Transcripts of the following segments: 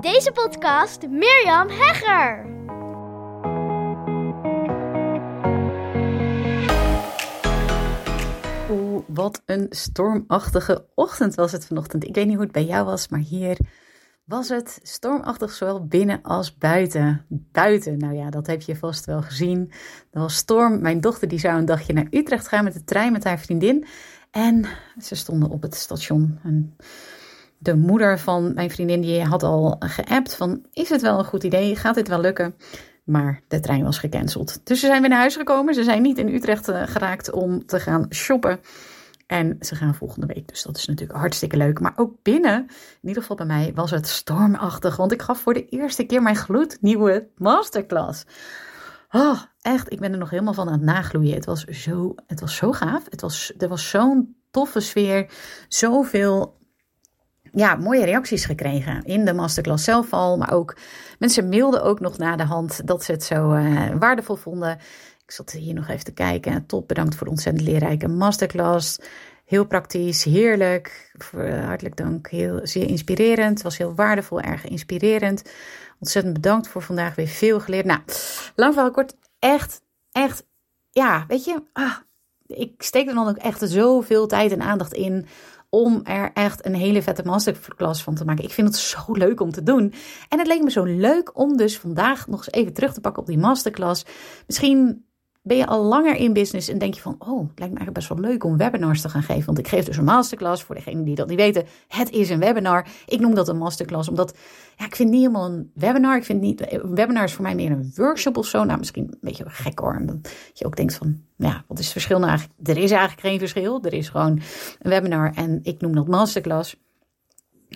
Deze podcast Mirjam Hegger. Oeh, wat een stormachtige ochtend was het vanochtend. Ik weet niet hoe het bij jou was, maar hier was het stormachtig zowel binnen als buiten. Buiten, nou ja, dat heb je vast wel gezien. Er was storm. Mijn dochter die zou een dagje naar Utrecht gaan met de trein met haar vriendin. En ze stonden op het station. En de moeder van mijn vriendin die had al geappt van... is het wel een goed idee? Gaat dit wel lukken? Maar de trein was gecanceld. Dus ze zijn weer naar huis gekomen. Ze zijn niet in Utrecht eh, geraakt om te gaan shoppen. En ze gaan volgende week. Dus dat is natuurlijk hartstikke leuk. Maar ook binnen, in ieder geval bij mij, was het stormachtig. Want ik gaf voor de eerste keer mijn gloednieuwe masterclass. Oh, echt, ik ben er nog helemaal van aan het nagloeien. Het was zo, het was zo gaaf. Het was, er was zo'n toffe sfeer. Zoveel ja, mooie reacties gekregen in de masterclass zelf al. Maar ook mensen mailden ook nog na de hand dat ze het zo uh, waardevol vonden. Ik zat hier nog even te kijken. Top, bedankt voor de ontzettend leerrijke masterclass. Heel praktisch, heerlijk. Hartelijk dank. Heel, zeer inspirerend. Het was heel waardevol, erg inspirerend. Ontzettend bedankt voor vandaag. Weer veel geleerd. Nou, lang verhaal kort. Echt, echt. Ja, weet je. Ah, ik steek er dan ook echt zoveel tijd en aandacht in om er echt een hele vette masterclass van te maken. Ik vind het zo leuk om te doen. En het leek me zo leuk om dus vandaag nog eens even terug te pakken op die masterclass. Misschien ben je al langer in business en denk je van, oh, het lijkt me eigenlijk best wel leuk om webinars te gaan geven. Want ik geef dus een masterclass, voor degenen die dat niet weten, het is een webinar. Ik noem dat een masterclass, omdat, ja, ik vind niet helemaal een webinar. Ik vind niet, een webinar is voor mij meer een workshop of zo. Nou, misschien een beetje gek hoor. Dat je ook denkt van, ja, wat is het verschil nou eigenlijk? Er is eigenlijk geen verschil. Er is gewoon een webinar en ik noem dat masterclass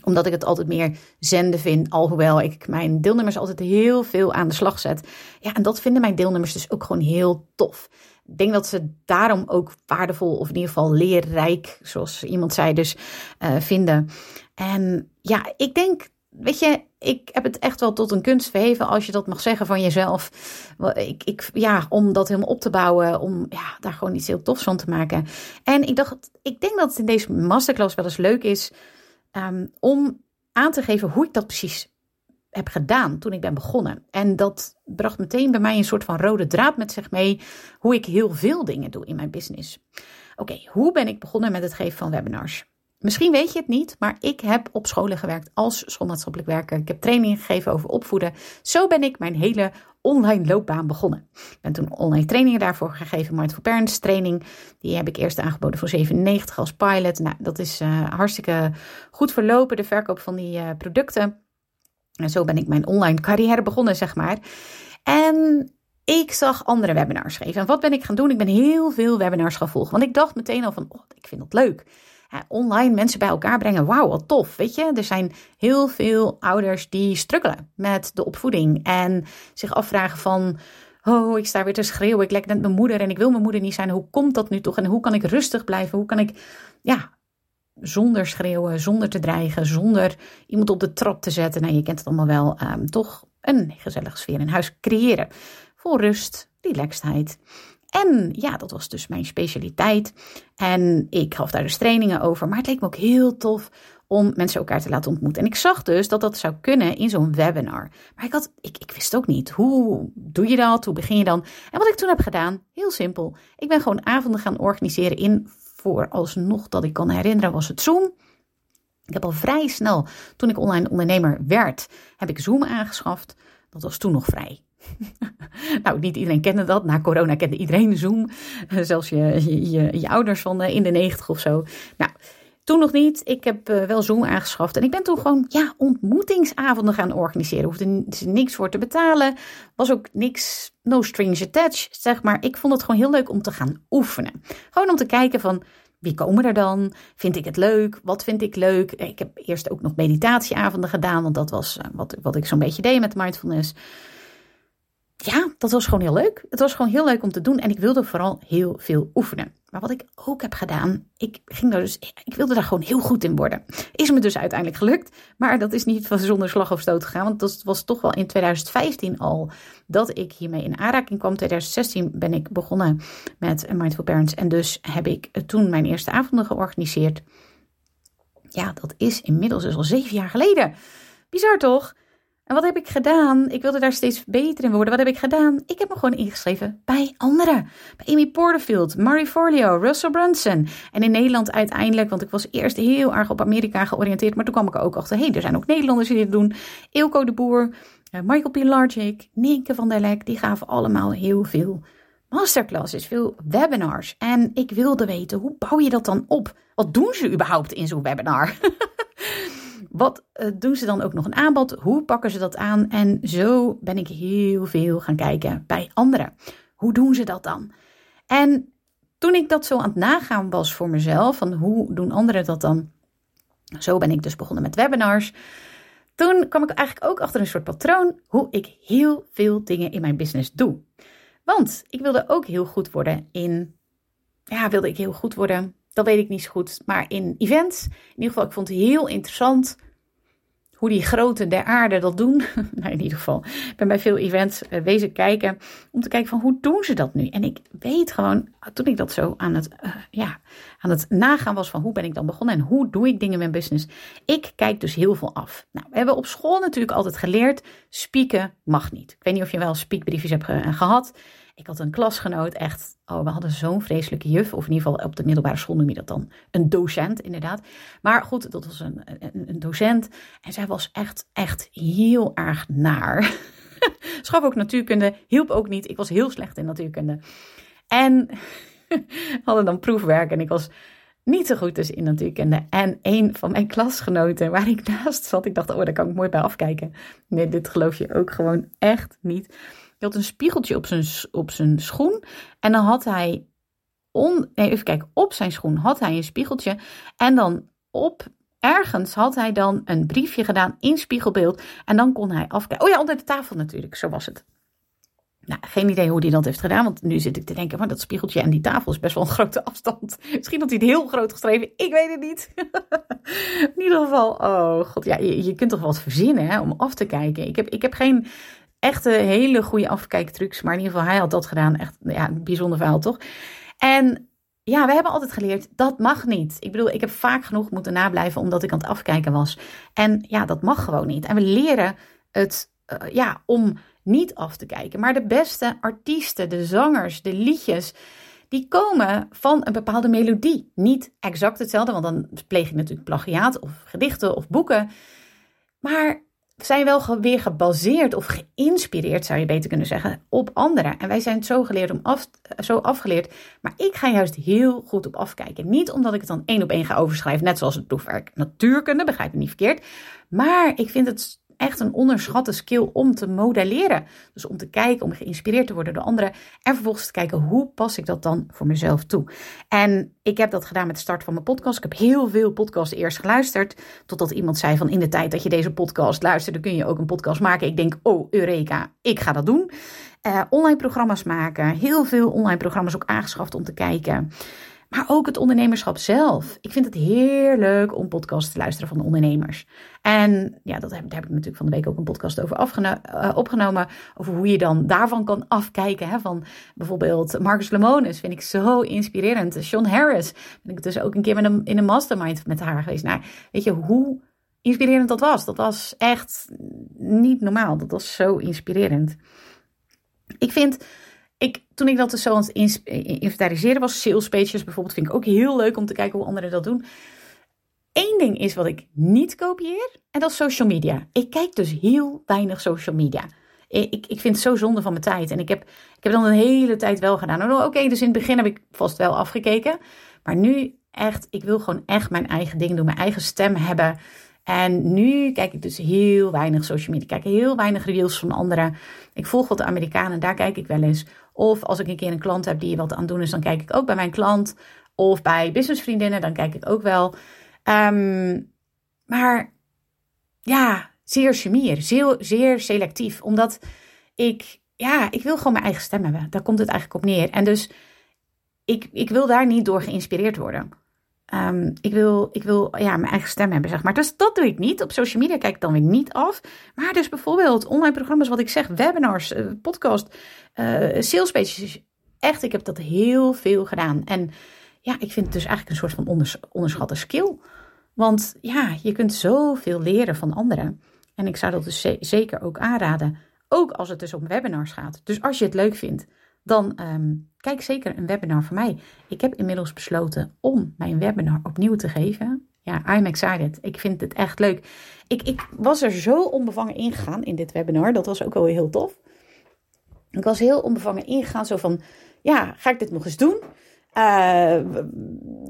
omdat ik het altijd meer zenden vind, alhoewel ik mijn deelnemers altijd heel veel aan de slag zet. Ja, en dat vinden mijn deelnemers dus ook gewoon heel tof. Ik denk dat ze daarom ook waardevol, of in ieder geval leerrijk, zoals iemand zei, dus uh, vinden. En ja, ik denk, weet je, ik heb het echt wel tot een kunst verheven, als je dat mag zeggen van jezelf. Ik, ik, ja, om dat helemaal op te bouwen, om ja, daar gewoon iets heel tofs van te maken. En ik dacht, ik denk dat het in deze masterclass wel eens leuk is um, om aan te geven hoe ik dat precies heb gedaan toen ik ben begonnen. En dat bracht meteen bij mij een soort van rode draad met zich mee, hoe ik heel veel dingen doe in mijn business. Oké, hoe ben ik begonnen met het geven van webinars? Misschien weet je het niet, maar ik heb op scholen gewerkt als schoolmaatschappelijk werker. Ik heb trainingen gegeven over opvoeden. Zo ben ik mijn hele online loopbaan begonnen. Ik ben toen online trainingen daarvoor gegeven. Mindful Parents training. Die heb ik eerst aangeboden voor 97 als pilot. Nou, dat is uh, hartstikke goed verlopen, de verkoop van die uh, producten. En zo ben ik mijn online carrière begonnen, zeg maar. En ik zag andere webinars geven. En wat ben ik gaan doen? Ik ben heel veel webinars gaan volgen. Want ik dacht meteen al van, oh, ik vind dat leuk online mensen bij elkaar brengen. Wauw, wat tof. Weet je, er zijn heel veel ouders die struggelen met de opvoeding en zich afvragen van. Oh, ik sta weer te schreeuwen. Ik lek net mijn moeder en ik wil mijn moeder niet zijn. Hoe komt dat nu toch? En hoe kan ik rustig blijven? Hoe kan ik, ja, zonder schreeuwen, zonder te dreigen, zonder iemand op de trap te zetten. Nou, je kent het allemaal wel. Um, toch een gezellige sfeer in huis creëren. Vol rust, relaxedheid. En ja, dat was dus mijn specialiteit. En ik gaf daar dus trainingen over. Maar het leek me ook heel tof om mensen elkaar te laten ontmoeten. En ik zag dus dat dat zou kunnen in zo'n webinar. Maar ik, had, ik, ik wist ook niet, hoe doe je dat? Hoe begin je dan? En wat ik toen heb gedaan, heel simpel. Ik ben gewoon avonden gaan organiseren in, voor alsnog dat ik kan herinneren, was het Zoom. Ik heb al vrij snel, toen ik online ondernemer werd, heb ik Zoom aangeschaft. Dat was toen nog vrij. nou, niet iedereen kende dat. Na corona kende iedereen Zoom. Zelfs je, je, je, ouders van in de negentig of zo. Nou, toen nog niet. Ik heb uh, wel Zoom aangeschaft. En ik ben toen gewoon ja, ontmoetingsavonden gaan organiseren. Hoefde niks voor te betalen. Was ook niks, no strings attached, zeg maar. Ik vond het gewoon heel leuk om te gaan oefenen. Gewoon om te kijken van... Wie komen er dan? Vind ik het leuk? Wat vind ik leuk? Ik heb eerst ook nog meditatieavonden gedaan, want dat was wat, wat ik zo'n beetje deed met mindfulness ja, dat was gewoon heel leuk. Het was gewoon heel leuk om te doen en ik wilde vooral heel veel oefenen. Maar wat ik ook heb gedaan, ik, ging daar dus, ik wilde daar gewoon heel goed in worden. Is me dus uiteindelijk gelukt, maar dat is niet zonder slag of stoot gegaan. Want dat was toch wel in 2015 al dat ik hiermee in aanraking kwam. 2016 ben ik begonnen met Mindful Parents en dus heb ik toen mijn eerste avonden georganiseerd. Ja, dat is inmiddels dus al zeven jaar geleden. Bizar toch? En wat heb ik gedaan? Ik wilde daar steeds beter in worden. Wat heb ik gedaan? Ik heb me gewoon ingeschreven bij anderen. Bij Amy Porterfield, Marie Forleo, Russell Brunson. En in Nederland uiteindelijk, want ik was eerst heel erg op Amerika georiënteerd. Maar toen kwam ik er ook achter, hé, hey, er zijn ook Nederlanders die dit doen. Ilko de Boer, eh, Michael P. Largic, Nienke van der Lek. Die gaven allemaal heel veel masterclasses, veel webinars. En ik wilde weten, hoe bouw je dat dan op? Wat doen ze überhaupt in zo'n webinar? Wat uh, doen ze dan ook nog een aanbod? Hoe pakken ze dat aan? En zo ben ik heel veel gaan kijken bij anderen. Hoe doen ze dat dan? En toen ik dat zo aan het nagaan was voor mezelf, van hoe doen anderen dat dan? Zo ben ik dus begonnen met webinars. Toen kwam ik eigenlijk ook achter een soort patroon hoe ik heel veel dingen in mijn business doe. Want ik wilde ook heel goed worden in. Ja, wilde ik heel goed worden. Dat weet ik niet zo goed. Maar in events. In ieder geval, ik vond het heel interessant hoe die groten der aarde dat doen. nou, in ieder geval, ik ben bij veel events uh, wezen kijken om te kijken van hoe doen ze dat nu? En ik weet gewoon, toen ik dat zo aan het, uh, ja, aan het nagaan was van hoe ben ik dan begonnen en hoe doe ik dingen in mijn business. Ik kijk dus heel veel af. Nou, we hebben op school natuurlijk altijd geleerd, spieken mag niet. Ik weet niet of je wel spiekbriefjes hebt ge gehad. Ik had een klasgenoot, echt, oh, we hadden zo'n vreselijke juf. Of in ieder geval op de middelbare school noem je dat dan een docent, inderdaad. Maar goed, dat was een, een, een docent. En zij was echt, echt heel erg naar. Schaf ook natuurkunde, hielp ook niet. Ik was heel slecht in natuurkunde. En hadden dan proefwerk en ik was niet zo goed dus in natuurkunde. En een van mijn klasgenoten waar ik naast zat, ik dacht, oh, daar kan ik mooi bij afkijken. Nee, dit geloof je ook gewoon echt niet had een spiegeltje op zijn, op zijn schoen. En dan had hij, on, nee, even kijken, op zijn schoen had hij een spiegeltje. En dan op, ergens had hij dan een briefje gedaan in spiegelbeeld. En dan kon hij afkijken. Oh ja, onder de tafel natuurlijk, zo was het. Nou, geen idee hoe hij dat heeft gedaan, want nu zit ik te denken, maar dat spiegeltje en die tafel is best wel een grote afstand. Misschien had hij het heel groot geschreven, ik weet het niet. in ieder geval, oh god, ja, je, je kunt toch wat verzinnen hè, om af te kijken. Ik heb, ik heb geen echte hele goede afkijktrucs. Maar in ieder geval, hij had dat gedaan. Echt ja, een bijzonder verhaal, toch? En ja, we hebben altijd geleerd, dat mag niet. Ik bedoel, ik heb vaak genoeg moeten nablijven omdat ik aan het afkijken was. En ja, dat mag gewoon niet. En we leren het, uh, ja, om niet af te kijken. Maar de beste artiesten, de zangers, de liedjes, die komen van een bepaalde melodie. Niet exact hetzelfde, want dan pleeg je natuurlijk plagiaat of gedichten of boeken. Maar zijn wel weer gebaseerd of geïnspireerd, zou je beter kunnen zeggen, op anderen. En wij zijn zo geleerd om af, zo afgeleerd. Maar ik ga juist heel goed op afkijken. Niet omdat ik het dan één op één ga overschrijven, net zoals het proefwerk natuurkunde, begrijp me niet verkeerd. Maar ik vind het echt een onderschatte skill om te modelleren. Dus om te kijken, om geïnspireerd te worden door anderen. En vervolgens te kijken, hoe pas ik dat dan voor mezelf toe? En ik heb dat gedaan met de start van mijn podcast. Ik heb heel veel podcasts eerst geluisterd. Totdat iemand zei van in de tijd dat je deze podcast luisterde, kun je ook een podcast maken. Ik denk, oh Eureka, ik ga dat doen. Uh, online programma's maken. Heel veel online programma's ook aangeschaft om te kijken. Maar ook het ondernemerschap zelf. Ik vind het heerlijk om podcasts te luisteren van de ondernemers. En ja, dat heb, daar heb ik natuurlijk van de week ook een podcast over uh, opgenomen. Over hoe je dan daarvan kan afkijken. Hè, van bijvoorbeeld Marcus Lemonis vind ik zo inspirerend. Sean Harris ben ik dus ook een keer met in een mastermind met haar geweest. Nou, weet je hoe inspirerend dat was? Dat was echt niet normaal. Dat was zo inspirerend. Ik vind ik, toen ik dat dus zo aan het inventariseren was, sales pages bijvoorbeeld, vind ik ook heel leuk om te kijken hoe anderen dat doen. Eén ding is wat ik niet kopieer, en dat is social media. Ik kijk dus heel weinig social media. Ik, ik vind het zo zonde van mijn tijd. En ik heb, ik heb dan een hele tijd wel gedaan. Oh, oké, dus in het begin heb ik vast wel afgekeken. Maar nu echt, ik wil gewoon echt mijn eigen ding doen, mijn eigen stem hebben. En nu kijk ik dus heel weinig social media. Kijk heel weinig reviews van anderen. Ik volg wat de Amerikanen, daar kijk ik wel eens. Of als ik een keer een klant heb die wat aan het doen is, dan kijk ik ook bij mijn klant. Of bij businessvriendinnen, dan kijk ik ook wel. Um, maar ja, zeer chemier, zeer, zeer selectief. Omdat ik, ja, ik wil gewoon mijn eigen stem hebben. Daar komt het eigenlijk op neer. En dus ik, ik wil daar niet door geïnspireerd worden. Um, ik wil, ik wil ja, mijn eigen stem hebben, zeg maar. Dus dat doe ik niet. Op social media kijk ik dan weer niet af. Maar dus bijvoorbeeld online programma's, wat ik zeg, webinars, uh, podcast, uh, sales pages. Echt, ik heb dat heel veel gedaan. En ja, ik vind het dus eigenlijk een soort van onders onderschatte skill. Want ja, je kunt zoveel leren van anderen. En ik zou dat dus zeker ook aanraden. Ook als het dus om webinars gaat. Dus als je het leuk vindt, dan ehm, kijk zeker een webinar van mij. Ik heb inmiddels besloten om mijn webinar opnieuw te geven. Ja, I'm excited. Ik vind het echt leuk. Ik, ik was er zo onbevangen ingegaan in dit webinar. Dat was ook wel heel tof. Ik was heel onbevangen ingegaan. Zo van, ja, ga ik dit nog eens doen? Uh,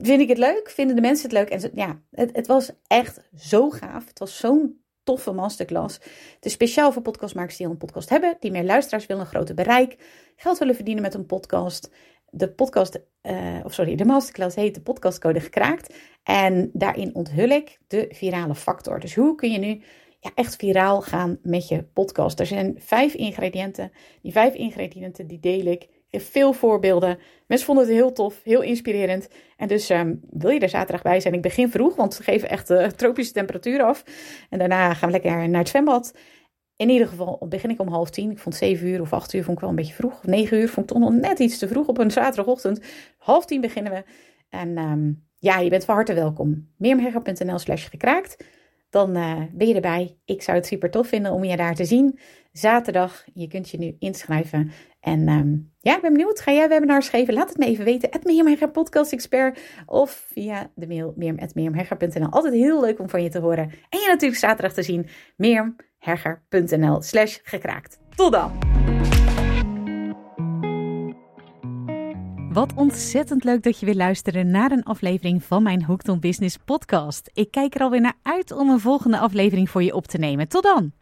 vind ik het leuk? Vinden de mensen het leuk? En ja, het, het was echt zo gaaf. Het was zo'n toffe masterclass. Het is speciaal voor podcastmakers die al een podcast hebben, die meer luisteraars willen, een groter bereik, geld willen verdienen met een podcast. De podcast, uh, of sorry, de masterclass heet de podcastcode gekraakt. En daarin onthul ik de virale factor. Dus hoe kun je nu ja, echt viraal gaan met je podcast? Er zijn vijf ingrediënten. Die vijf ingrediënten die deel ik veel voorbeelden. Mensen vonden het heel tof, heel inspirerend. En dus um, wil je er zaterdag bij zijn? Ik begin vroeg, want ze geven echt uh, tropische temperatuur af. En daarna gaan we lekker naar het zwembad. In ieder geval begin ik om half tien. Ik vond zeven uur of acht uur vond ik wel een beetje vroeg. Of negen uur vond ik toch nog net iets te vroeg op een zaterdagochtend. Half tien beginnen we. En um, ja, je bent van harte welkom. Meermhegger.nl slash gekraakt. Dan uh, ben je erbij. Ik zou het super tof vinden om je daar te zien. Zaterdag. Je kunt je nu inschrijven. En um, ja, ik ben benieuwd. Ga jij webinars geven? Laat het me even weten. Mirjam podcast expert. Of via de mail mirjam.mirjamhegger.nl. Altijd heel leuk om van je te horen. En je natuurlijk zaterdag te zien. mirjamhegger.nl slash gekraakt. Tot dan! Wat ontzettend leuk dat je weer luisteren naar een aflevering van mijn Hooked on Business podcast. Ik kijk er alweer naar uit om een volgende aflevering voor je op te nemen. Tot dan!